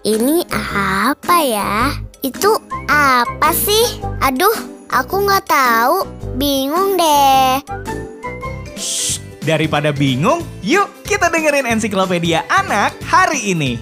Ini apa ya? Itu apa sih? Aduh, aku nggak tahu. Bingung deh. Shh, daripada bingung, yuk kita dengerin ensiklopedia anak hari ini.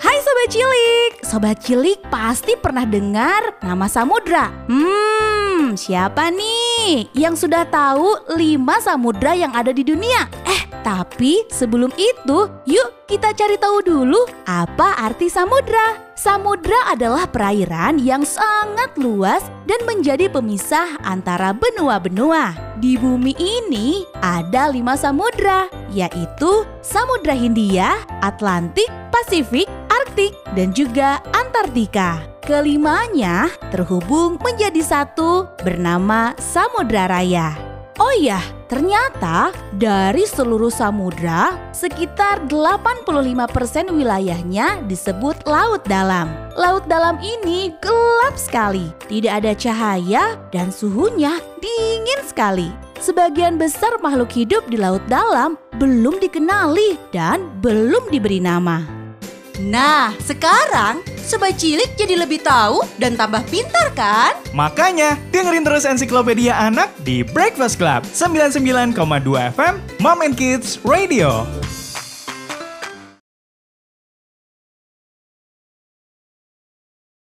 Hai Sobat Cilik, Sobat Cilik pasti pernah dengar nama samudra. Hmm, siapa nih yang sudah tahu lima samudra yang ada di dunia? Eh, tapi sebelum itu, yuk kita cari tahu dulu apa arti samudra. Samudra adalah perairan yang sangat luas dan menjadi pemisah antara benua-benua. Di bumi ini ada lima samudra, yaitu Samudra Hindia, Atlantik, Pasifik, Arktik, dan juga Antartika. Kelimanya terhubung menjadi satu bernama Samudra Raya. Oh iya, ternyata dari seluruh samudra, sekitar 85% wilayahnya disebut laut dalam. Laut dalam ini gelap sekali, tidak ada cahaya dan suhunya dingin sekali. Sebagian besar makhluk hidup di laut dalam belum dikenali dan belum diberi nama. Nah, sekarang Sobat Cilik jadi lebih tahu dan tambah pintar kan? Makanya, dengerin terus ensiklopedia anak di Breakfast Club 99,2 FM Mom and Kids Radio.